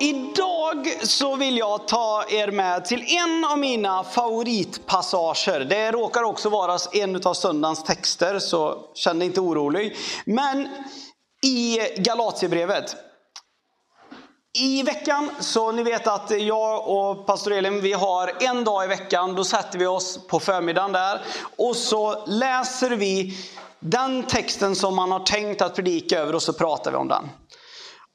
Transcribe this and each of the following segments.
Idag så vill jag ta er med till en av mina favoritpassager. Det råkar också vara en av söndagens texter, så känn dig inte orolig. Men i Galatiebrevet. I veckan, så ni vet att jag och pastor Elin, vi har en dag i veckan, då sätter vi oss på förmiddagen där och så läser vi den texten som man har tänkt att predika över och så pratar vi om den.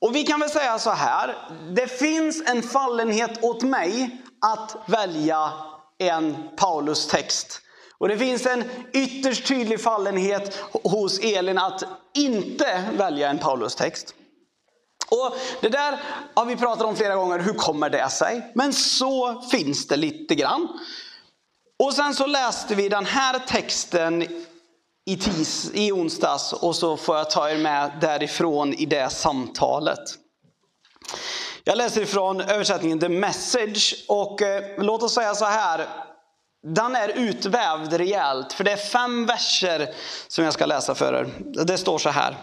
Och vi kan väl säga så här, det finns en fallenhet åt mig att välja en Paulus text. Och det finns en ytterst tydlig fallenhet hos Elin att inte välja en Paulus text. Och Det där har vi pratat om flera gånger, hur kommer det sig? Men så finns det lite grann. Och sen så läste vi den här texten i, tis, i onsdags och så får jag ta er med därifrån i det samtalet. Jag läser ifrån översättningen The Message och eh, låt oss säga så här. Den är utvävd rejält för det är fem verser som jag ska läsa för er. Det står så här.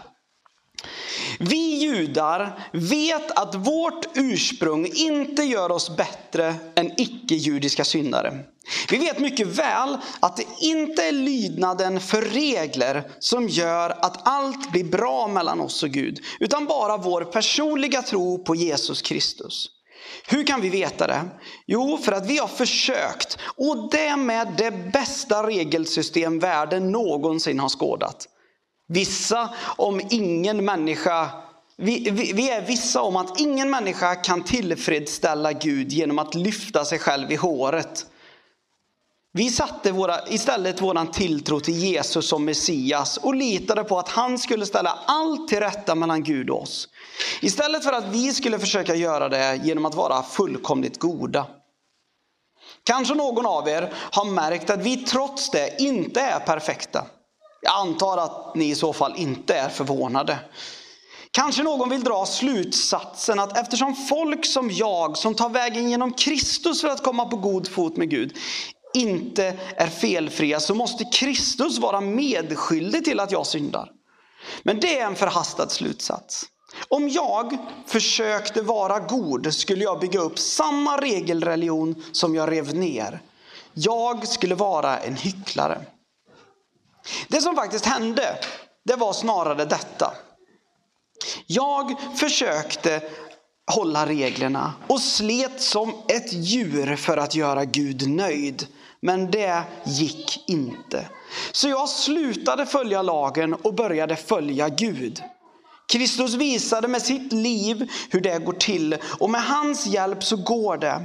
Vi judar vet att vårt ursprung inte gör oss bättre än icke-judiska syndare. Vi vet mycket väl att det inte är lydnaden för regler som gör att allt blir bra mellan oss och Gud, utan bara vår personliga tro på Jesus Kristus. Hur kan vi veta det? Jo, för att vi har försökt, och det med det bästa regelsystem världen någonsin har skådat. Vissa om ingen människa vi, vi, vi, är vissa om att ingen människa kan tillfredsställa Gud genom att lyfta sig själv i håret. Vi satte våra, istället vår tilltro till Jesus som Messias och litade på att han skulle ställa allt till rätta mellan Gud och oss. Istället för att vi skulle försöka göra det genom att vara fullkomligt goda. Kanske någon av er har märkt att vi trots det inte är perfekta. Jag antar att ni i så fall inte är förvånade. Kanske någon vill dra slutsatsen att eftersom folk som jag, som tar vägen genom Kristus för att komma på god fot med Gud, inte är felfria så måste Kristus vara medskyldig till att jag syndar. Men det är en förhastad slutsats. Om jag försökte vara god skulle jag bygga upp samma regelreligion som jag rev ner. Jag skulle vara en hycklare. Det som faktiskt hände, det var snarare detta. Jag försökte hålla reglerna och slet som ett djur för att göra Gud nöjd. Men det gick inte. Så jag slutade följa lagen och började följa Gud. Kristus visade med sitt liv hur det går till och med hans hjälp så går det.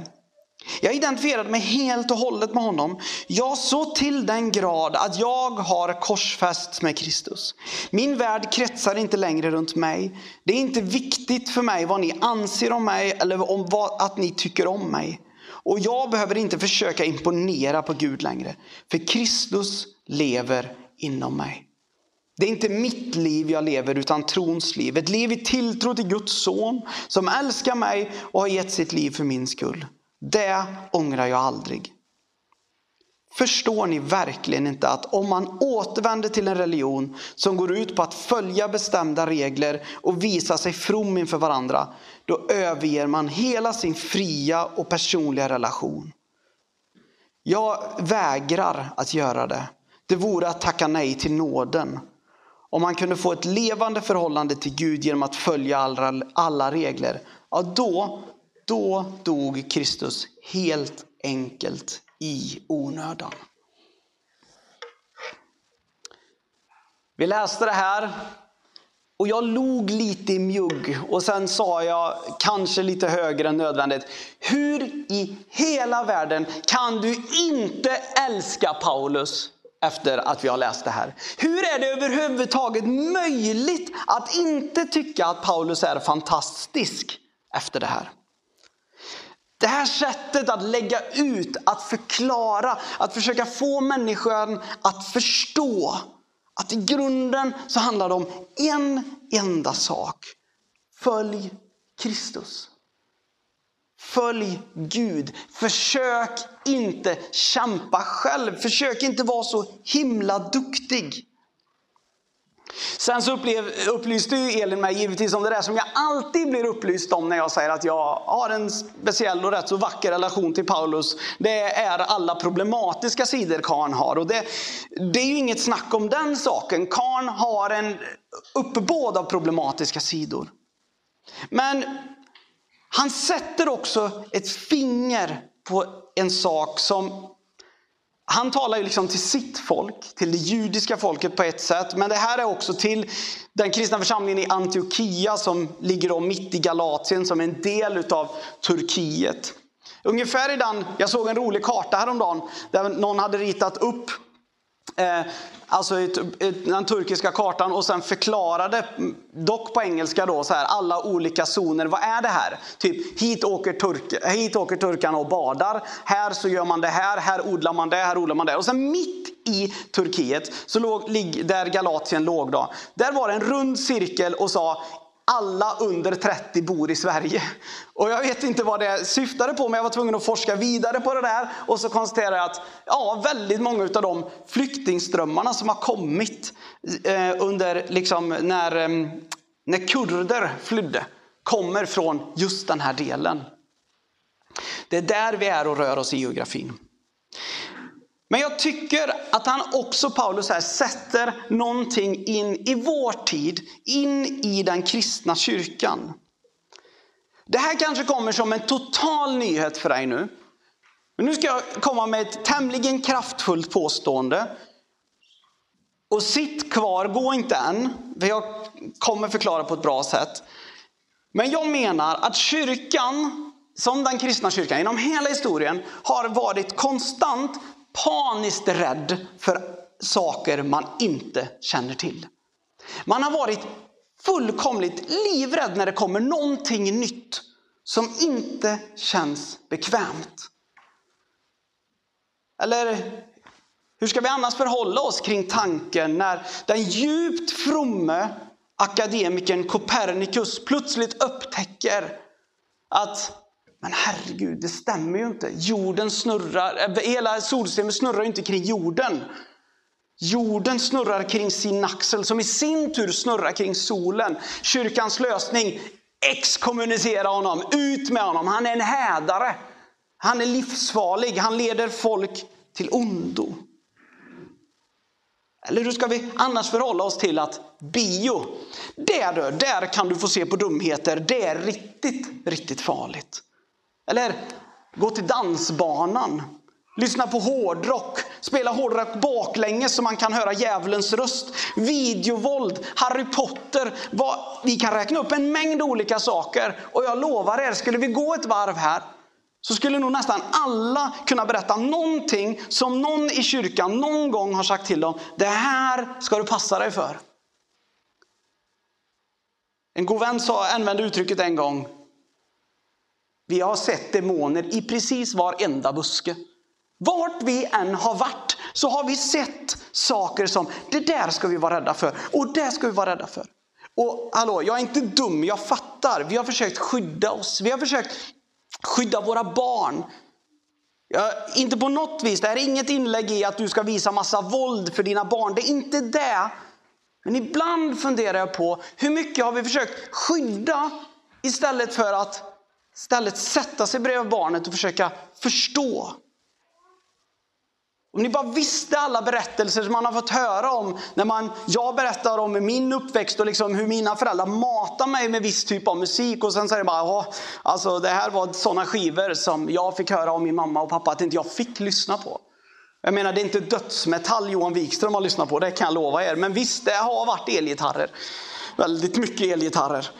Jag identifierade mig helt och hållet med honom. Jag så till den grad att jag har korsfästs med Kristus. Min värld kretsar inte längre runt mig. Det är inte viktigt för mig vad ni anser om mig eller om vad, att ni tycker om mig. Och jag behöver inte försöka imponera på Gud längre. För Kristus lever inom mig. Det är inte mitt liv jag lever utan trons liv. Ett liv i tilltro till Guds son som älskar mig och har gett sitt liv för min skull. Det ångrar jag aldrig. Förstår ni verkligen inte att om man återvänder till en religion som går ut på att följa bestämda regler och visa sig from inför varandra, då överger man hela sin fria och personliga relation. Jag vägrar att göra det. Det vore att tacka nej till nåden. Om man kunde få ett levande förhållande till Gud genom att följa alla, alla regler, ja då då dog Kristus helt enkelt i onödan. Vi läste det här och jag log lite i mjugg och sen sa jag, kanske lite högre än nödvändigt, hur i hela världen kan du inte älska Paulus efter att vi har läst det här? Hur är det överhuvudtaget möjligt att inte tycka att Paulus är fantastisk efter det här? Det här sättet att lägga ut, att förklara, att försöka få människan att förstå att i grunden så handlar det om en enda sak. Följ Kristus. Följ Gud. Försök inte kämpa själv. Försök inte vara så himla duktig. Sen så upplev, upplyste ju Elin mig givetvis om det där som jag alltid blir upplyst om när jag säger att jag har en speciell och rätt så vacker relation till Paulus. Det är alla problematiska sidor Karn har. Och det, det är ju inget snack om den saken. Karn har en uppbåd av problematiska sidor. Men han sätter också ett finger på en sak som han talar ju liksom till sitt folk, till det judiska folket på ett sätt. Men det här är också till den kristna församlingen i Antiochia som ligger då mitt i Galatien som är en del av Turkiet. Ungefär i den, jag såg en rolig karta häromdagen där någon hade ritat upp eh, alltså ett, ett, den turkiska kartan och sen förklarade, dock på engelska då, så här, alla olika zoner. Vad är det här? Typ hit åker, turk, hit åker turkarna och badar. Här så gör man det här, här odlar man det, här odlar man det. Och sen mitt i Turkiet, så låg, där Galatien låg då, där var det en rund cirkel och sa alla under 30 bor i Sverige. Och jag vet inte vad det syftade på, men jag var tvungen att forska vidare på det där. Och så konstaterade jag att ja, väldigt många av de flyktingströmmarna som har kommit eh, under, liksom, när, eh, när kurder flydde, kommer från just den här delen. Det är där vi är och rör oss i geografin. Men jag tycker att han också, Paulus, här, sätter någonting in i vår tid, in i den kristna kyrkan. Det här kanske kommer som en total nyhet för dig nu. Men nu ska jag komma med ett tämligen kraftfullt påstående. Och sitt kvar, gå inte än, för jag kommer förklara på ett bra sätt. Men jag menar att kyrkan, som den kristna kyrkan genom hela historien, har varit konstant paniskt rädd för saker man inte känner till. Man har varit fullkomligt livrädd när det kommer någonting nytt som inte känns bekvämt. Eller hur ska vi annars förhålla oss kring tanken när den djupt fromme akademikern Copernicus plötsligt upptäcker att men herregud, det stämmer ju inte. Jorden snurrar, hela solsystemet snurrar ju inte kring jorden. Jorden snurrar kring sin axel som i sin tur snurrar kring solen. Kyrkans lösning, exkommunicera honom, ut med honom. Han är en hädare. Han är livsfarlig, han leder folk till ondo. Eller hur ska vi annars förhålla oss till att bio, där, där kan du få se på dumheter, det är riktigt, riktigt farligt. Eller gå till dansbanan. Lyssna på hårdrock. Spela hårdrock baklänges så man kan höra djävulens röst. Videovåld, Harry Potter. Vad, vi kan räkna upp en mängd olika saker. Och jag lovar er, skulle vi gå ett varv här så skulle nog nästan alla kunna berätta någonting som någon i kyrkan någon gång har sagt till dem. Det här ska du passa dig för. En god vän sa, använde uttrycket en gång. Vi har sett demoner i precis varenda buske. Vart vi än har varit så har vi sett saker som det där ska vi vara rädda för och det ska vi vara rädda för. Och hallå, jag är inte dum, jag fattar. Vi har försökt skydda oss. Vi har försökt skydda våra barn. Ja, inte på något vis, det här är inget inlägg i att du ska visa massa våld för dina barn. Det är inte det. Men ibland funderar jag på hur mycket har vi försökt skydda istället för att istället sätta sig bredvid barnet och försöka förstå. Om ni bara visste alla berättelser som man har fått höra om när man, jag berättar om min uppväxt och liksom hur mina föräldrar matar mig med viss typ av musik och sen säger bara, ja, alltså det här var sådana skivor som jag fick höra av min mamma och pappa att inte jag fick lyssna på. Jag menar det är inte dödsmetall Johan Wikström har lyssnat på, det kan jag lova er. Men visst, det har varit elgitarrer. Väldigt mycket elgitarrer.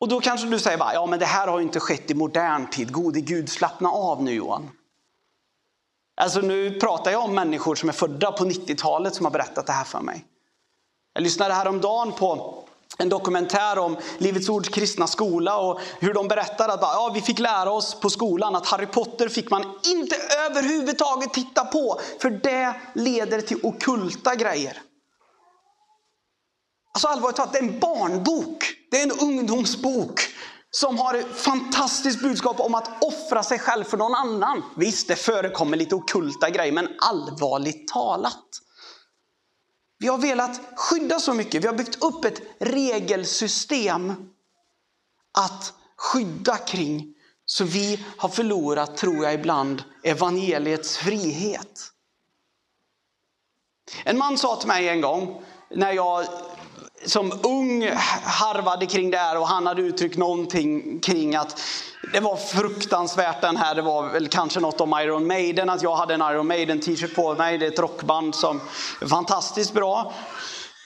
Och då kanske du säger, ja men det här har ju inte skett i modern tid. Gode Gud, slappna av nu Johan. Alltså nu pratar jag om människor som är födda på 90-talet som har berättat det här för mig. Jag lyssnade häromdagen på en dokumentär om Livets Ords kristna skola och hur de berättar att ja, vi fick lära oss på skolan att Harry Potter fick man inte överhuvudtaget titta på för det leder till okulta grejer. Alltså allvarligt talat, det är en barnbok. Det är en ungdomsbok som har ett fantastiskt budskap om att offra sig själv för någon annan. Visst, det förekommer lite okulta grejer, men allvarligt talat. Vi har velat skydda så mycket. Vi har byggt upp ett regelsystem att skydda kring. Så vi har förlorat, tror jag ibland, evangeliets frihet. En man sa till mig en gång, när jag som ung harvade kring det här och han hade uttryckt någonting kring att det var fruktansvärt den här, det var väl kanske något om Iron Maiden, att jag hade en Iron Maiden t-shirt på mig. Det är ett rockband som är fantastiskt bra.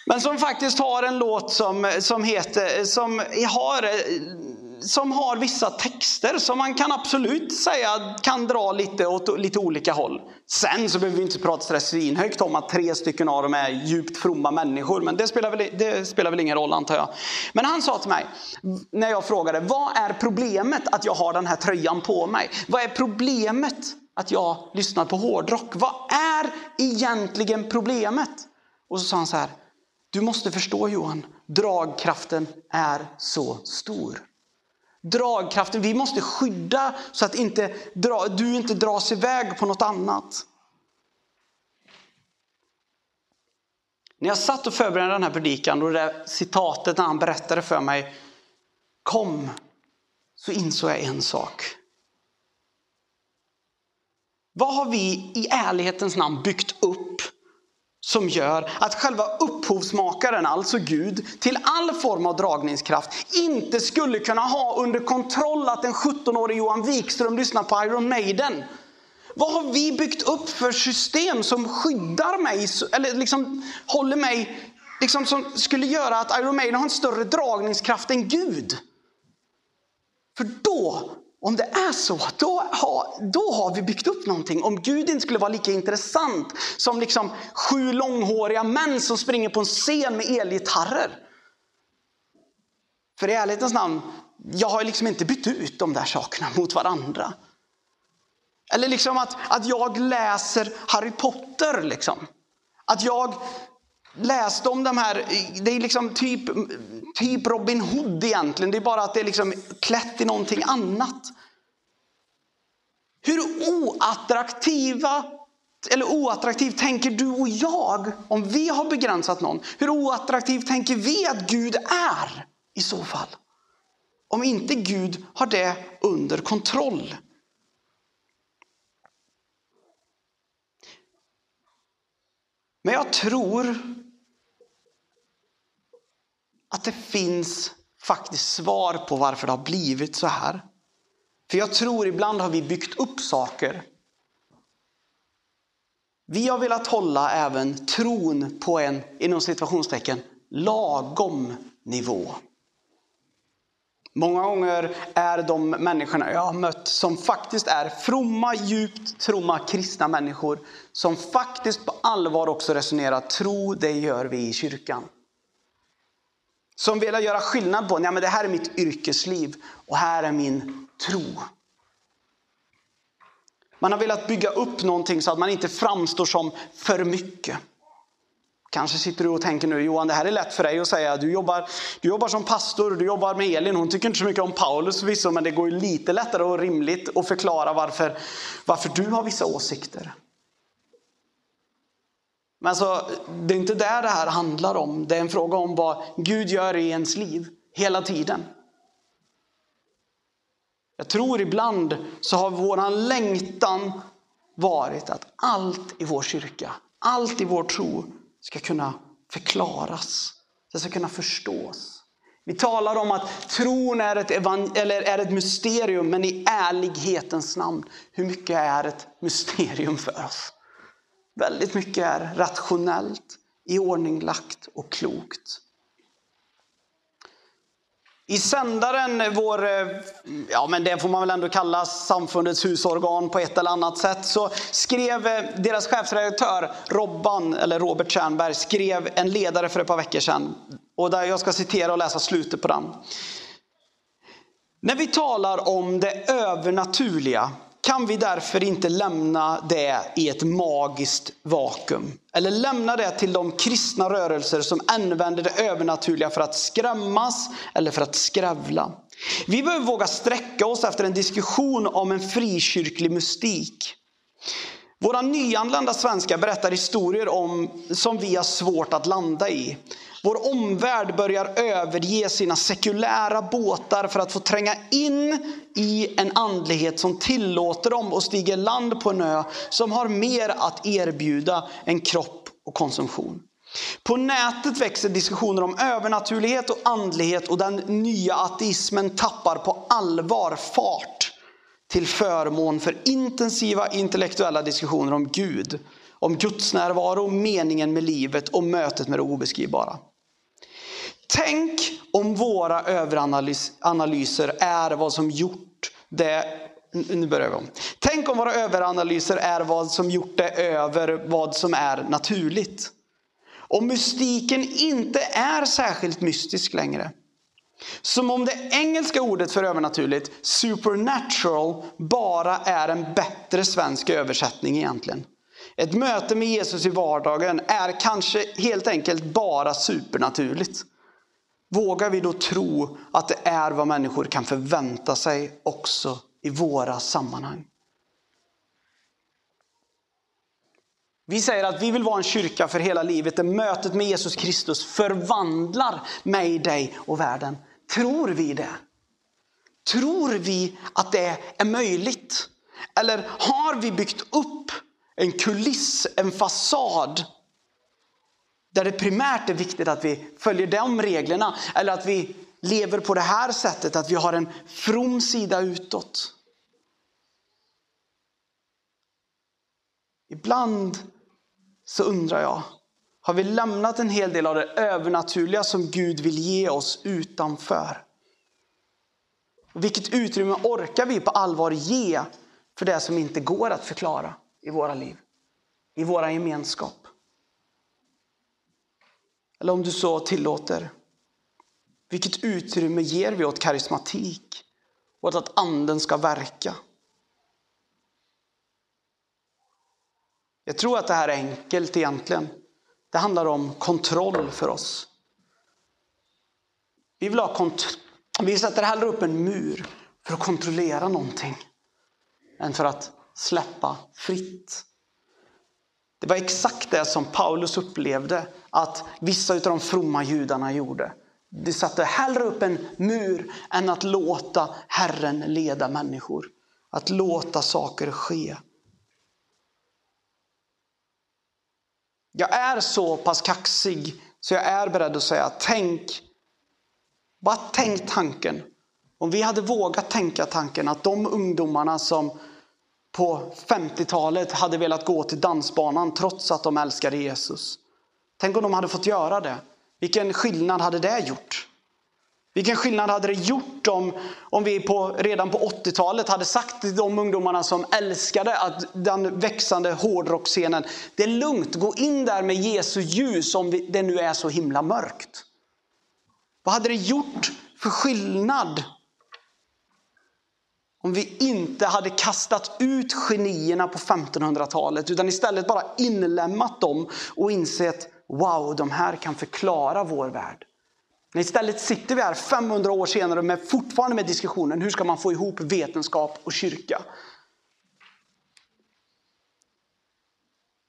Men som faktiskt har en låt som, som heter, som har som har vissa texter som man kan absolut säga kan dra lite åt lite olika håll. Sen så behöver vi inte prata sådär svinhögt om att tre stycken av dem är djupt fromma människor. Men det spelar, väl, det spelar väl ingen roll antar jag. Men han sa till mig, när jag frågade, vad är problemet att jag har den här tröjan på mig? Vad är problemet att jag lyssnar på hårdrock? Vad är egentligen problemet? Och så sa han så här, du måste förstå Johan, dragkraften är så stor dragkraften. Vi måste skydda så att inte, du inte dras iväg på något annat. När jag satt och förberedde den här predikan och det där citatet när han berättade för mig kom, så insåg jag en sak. Vad har vi i ärlighetens namn byggt upp som gör att själva upphovsmakaren, alltså Gud, till all form av dragningskraft inte skulle kunna ha under kontroll att en 17-årig Johan Wikström lyssnar på Iron Maiden. Vad har vi byggt upp för system som skyddar mig, eller liksom håller mig, liksom som skulle göra att Iron Maiden har en större dragningskraft än Gud? För då om det är så, då har, då har vi byggt upp någonting. Om Gud inte skulle vara lika intressant som liksom sju långhåriga män som springer på en scen med elgitarrer. För i ärlighetens namn, jag har liksom inte bytt ut de där sakerna mot varandra. Eller liksom att, att jag läser Harry Potter. Liksom. Att jag läste om de här, det är liksom typ, typ Robin Hood egentligen. Det är bara att det är liksom klätt i någonting annat. Hur oattraktiva eller oattraktivt tänker du och jag om vi har begränsat någon? Hur oattraktivt tänker vi att Gud är i så fall? Om inte Gud har det under kontroll. Men jag tror att det finns faktiskt svar på varför det har blivit så här. För jag tror ibland har vi byggt upp saker. Vi har velat hålla även tron på en, inom situationstecken, lagom nivå. Många gånger är de människorna jag har mött som faktiskt är fromma, djupt tromma kristna människor som faktiskt på allvar också resonerar tro, det gör vi i kyrkan. Som vill göra skillnad på, nej men det här är mitt yrkesliv och här är min tro. Man har velat bygga upp någonting så att man inte framstår som för mycket. Kanske sitter du och tänker nu, Johan det här är lätt för dig att säga. Du jobbar, du jobbar som pastor, du jobbar med Elin. Hon tycker inte så mycket om Paulus förvisso, men det går ju lite lättare och rimligt att förklara varför, varför du har vissa åsikter. Men alltså, det är inte det det här handlar om. Det är en fråga om vad Gud gör i ens liv hela tiden. Jag tror ibland så har våran längtan varit att allt i vår kyrka, allt i vår tro ska kunna förklaras. Det ska kunna förstås. Vi talar om att tron är ett, eller är ett mysterium, men i ärlighetens namn, hur mycket är ett mysterium för oss? Väldigt mycket är rationellt, iordninglagt och klokt. I sändaren, vår, eh, ja men det får man väl ändå kalla samfundets husorgan på ett eller annat sätt, så skrev eh, deras chefredaktör Robban, eller Robert Tjernberg, skrev en ledare för ett par veckor sedan Och där jag ska citera och läsa slutet på den. När vi talar om det övernaturliga kan vi därför inte lämna det i ett magiskt vakuum. Eller lämna det till de kristna rörelser som använder det övernaturliga för att skrämmas eller för att skrävla. Vi behöver våga sträcka oss efter en diskussion om en frikyrklig mystik. Våra nyanlända svenskar berättar historier om, som vi har svårt att landa i. Vår omvärld börjar överge sina sekulära båtar för att få tränga in i en andlighet som tillåter dem att stiga land på en ö som har mer att erbjuda än kropp och konsumtion. På nätet växer diskussioner om övernaturlighet och andlighet och den nya ateismen tappar på allvar fart till förmån för intensiva intellektuella diskussioner om Gud, om Guds närvaro, meningen med livet och mötet med det obeskrivbara. Tänk om våra överanalyser är vad som gjort det nu börjar vi om. Tänk om våra överanalyser är vad som gjort det över vad som är naturligt. Om mystiken inte är särskilt mystisk längre. Som om det engelska ordet för övernaturligt, supernatural, bara är en bättre svensk översättning egentligen. Ett möte med Jesus i vardagen är kanske helt enkelt bara supernaturligt. Vågar vi då tro att det är vad människor kan förvänta sig också i våra sammanhang? Vi säger att vi vill vara en kyrka för hela livet där mötet med Jesus Kristus förvandlar mig, dig och världen. Tror vi det? Tror vi att det är möjligt? Eller har vi byggt upp en kuliss, en fasad där det primärt är viktigt att vi följer de reglerna eller att vi lever på det här sättet, att vi har en from sida utåt. Ibland så undrar jag, har vi lämnat en hel del av det övernaturliga som Gud vill ge oss utanför? Vilket utrymme orkar vi på allvar ge för det som inte går att förklara i våra liv, i våra gemenskap? Eller om du så tillåter, vilket utrymme ger vi åt karismatik? Åt att anden ska verka? Jag tror att det här är enkelt egentligen. Det handlar om kontroll för oss. Vi vill ha kont Vi sätter hellre upp en mur för att kontrollera någonting än för att släppa fritt. Det var exakt det som Paulus upplevde att vissa av de fromma judarna gjorde. De satte hellre upp en mur än att låta Herren leda människor. Att låta saker ske. Jag är så pass kaxig så jag är beredd att säga tänk, bara tänk tanken. Om vi hade vågat tänka tanken att de ungdomarna som på 50-talet hade velat gå till dansbanan trots att de älskade Jesus. Tänk om de hade fått göra det. Vilken skillnad hade det gjort? Vilken skillnad hade det gjort om, om vi på, redan på 80-talet hade sagt till de ungdomarna som älskade att den växande hårdrockscenen. Det är lugnt, gå in där med Jesu ljus om det nu är så himla mörkt. Vad hade det gjort för skillnad om vi inte hade kastat ut genierna på 1500-talet utan istället bara inlämnat dem och insett wow, de här kan förklara vår värld. Men istället sitter vi här 500 år senare med fortfarande med diskussionen hur ska man få ihop vetenskap och kyrka.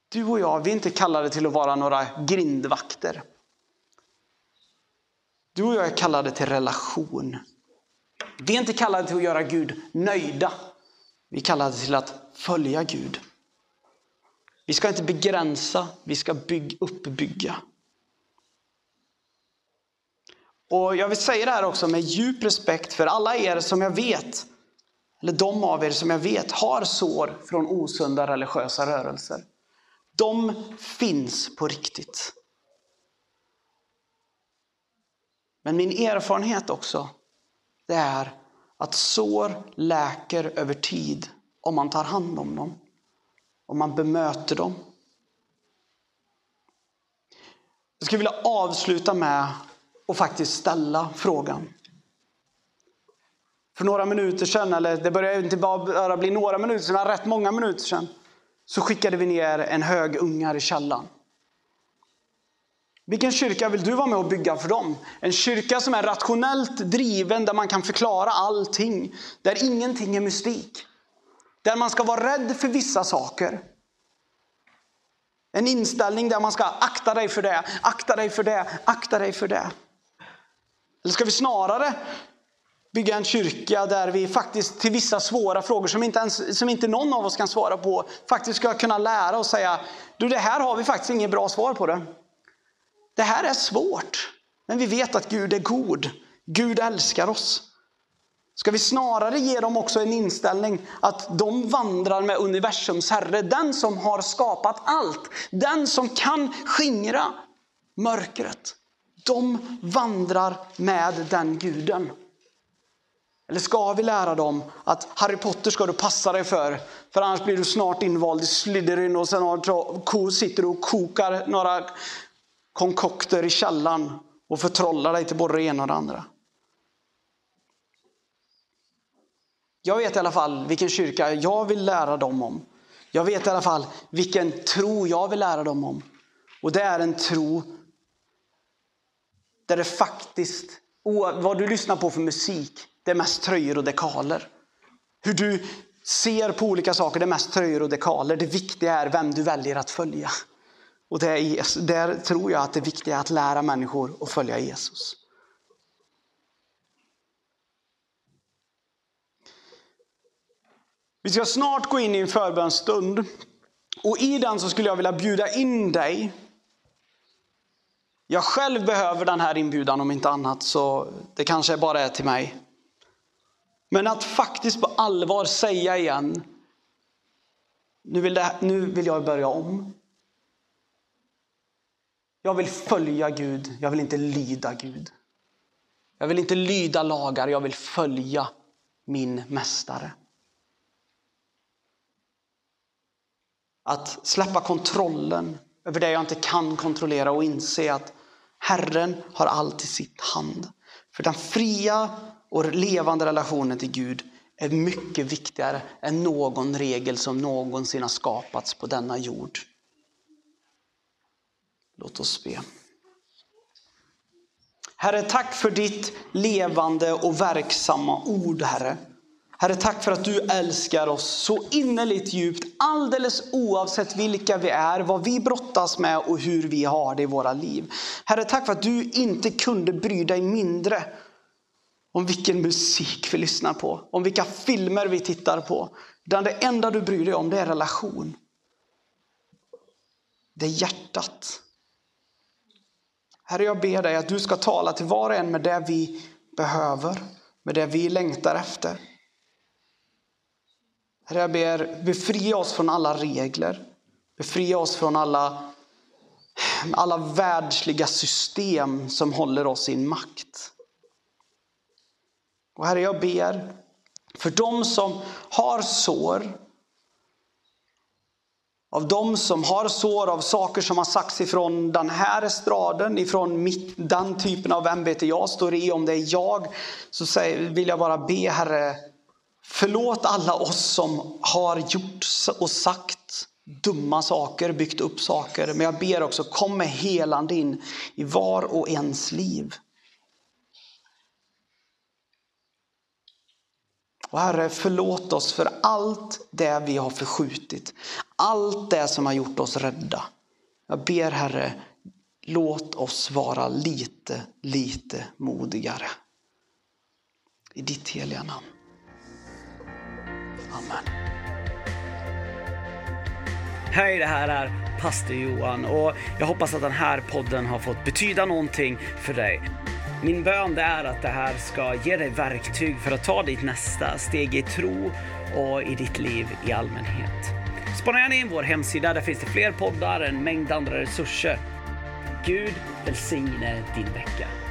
Du och jag, vi är inte kallade till att vara några grindvakter. Du och jag är kallade till relation. Vi är inte kallade till att göra Gud nöjda. Vi är kallade till att följa Gud. Vi ska inte begränsa, vi ska bygg, uppbygga. Och jag vill säga det här också med djup respekt för alla er som jag vet, eller de av er som jag vet har sår från osunda religiösa rörelser. De finns på riktigt. Men min erfarenhet också, det är att sår läker över tid om man tar hand om dem och man bemöter dem. Jag skulle vilja avsluta med att faktiskt ställa frågan. För några minuter sedan, eller det börjar inte bara bli några minuter sedan, rätt många minuter sedan, så skickade vi ner en hög ungar i källan. Vilken kyrka vill du vara med och bygga för dem? En kyrka som är rationellt driven, där man kan förklara allting. Där ingenting är mystik. Där man ska vara rädd för vissa saker. En inställning där man ska akta dig för det, akta dig för det, akta dig för det. Eller ska vi snarare bygga en kyrka där vi faktiskt till vissa svåra frågor som inte, ens, som inte någon av oss kan svara på, faktiskt ska kunna lära och säga, du det här har vi faktiskt inget bra svar på det. Det här är svårt, men vi vet att Gud är god. Gud älskar oss. Ska vi snarare ge dem också en inställning att de vandrar med universums Herre, den som har skapat allt, den som kan skingra mörkret. De vandrar med den guden. Eller ska vi lära dem att Harry Potter ska du passa dig för, för annars blir du snart invald i Slytherin och sen sitter du och kokar några konkokter i källan och förtrollar dig till både det ena och det andra. Jag vet i alla fall vilken kyrka jag vill lära dem om. Jag vet i alla fall vilken tro jag vill lära dem om. Och det är en tro där det faktiskt, vad du lyssnar på för musik, det är mest tröjor och dekaler. Hur du ser på olika saker, det är mest tröjor och dekaler. Det viktiga är vem du väljer att följa. Och det är, där tror jag att det viktiga är att lära människor att följa Jesus. Vi ska snart gå in i en förbönsstund Och i den så skulle jag vilja bjuda in dig. Jag själv behöver den här inbjudan om inte annat, så det kanske bara är till mig. Men att faktiskt på allvar säga igen, nu vill, det, nu vill jag börja om. Jag vill följa Gud, jag vill inte lyda Gud. Jag vill inte lyda lagar, jag vill följa min mästare. Att släppa kontrollen över det jag inte kan kontrollera och inse att Herren har allt i sitt hand. För den fria och levande relationen till Gud är mycket viktigare än någon regel som någonsin har skapats på denna jord. Låt oss be. Herre, tack för ditt levande och verksamma ord, Herre. Herre, tack för att du älskar oss så innerligt djupt, alldeles oavsett vilka vi är, vad vi brottas med och hur vi har det i våra liv. Herre, tack för att du inte kunde bry dig mindre om vilken musik vi lyssnar på, om vilka filmer vi tittar på. Utan det enda du bryr dig om det är relation. Det är hjärtat. Herre, jag ber dig att du ska tala till var och en med det vi behöver, med det vi längtar efter. Herre, jag ber, befria oss från alla regler. Befria oss från alla, alla världsliga system som håller oss i makt. Och Herre, jag ber för de som har sår, av de som har sår av saker som har sagts ifrån den här estraden, ifrån mitt, den typen av ämbete jag står i, om det är jag, så vill jag bara be Herre, Förlåt alla oss som har gjort och sagt dumma saker, byggt upp saker. Men jag ber också, kom med helande in i var och ens liv. Och Herre, förlåt oss för allt det vi har förskjutit. Allt det som har gjort oss rädda. Jag ber Herre, låt oss vara lite, lite modigare. I ditt heliga namn. Amen. Hej, det här är pastor Johan och jag hoppas att den här podden har fått betyda någonting för dig. Min bön är att det här ska ge dig verktyg för att ta ditt nästa steg i tro och i ditt liv i allmänhet. Spana gärna in vår hemsida, där finns det fler poddar, en mängd andra resurser. Gud välsigne din vecka.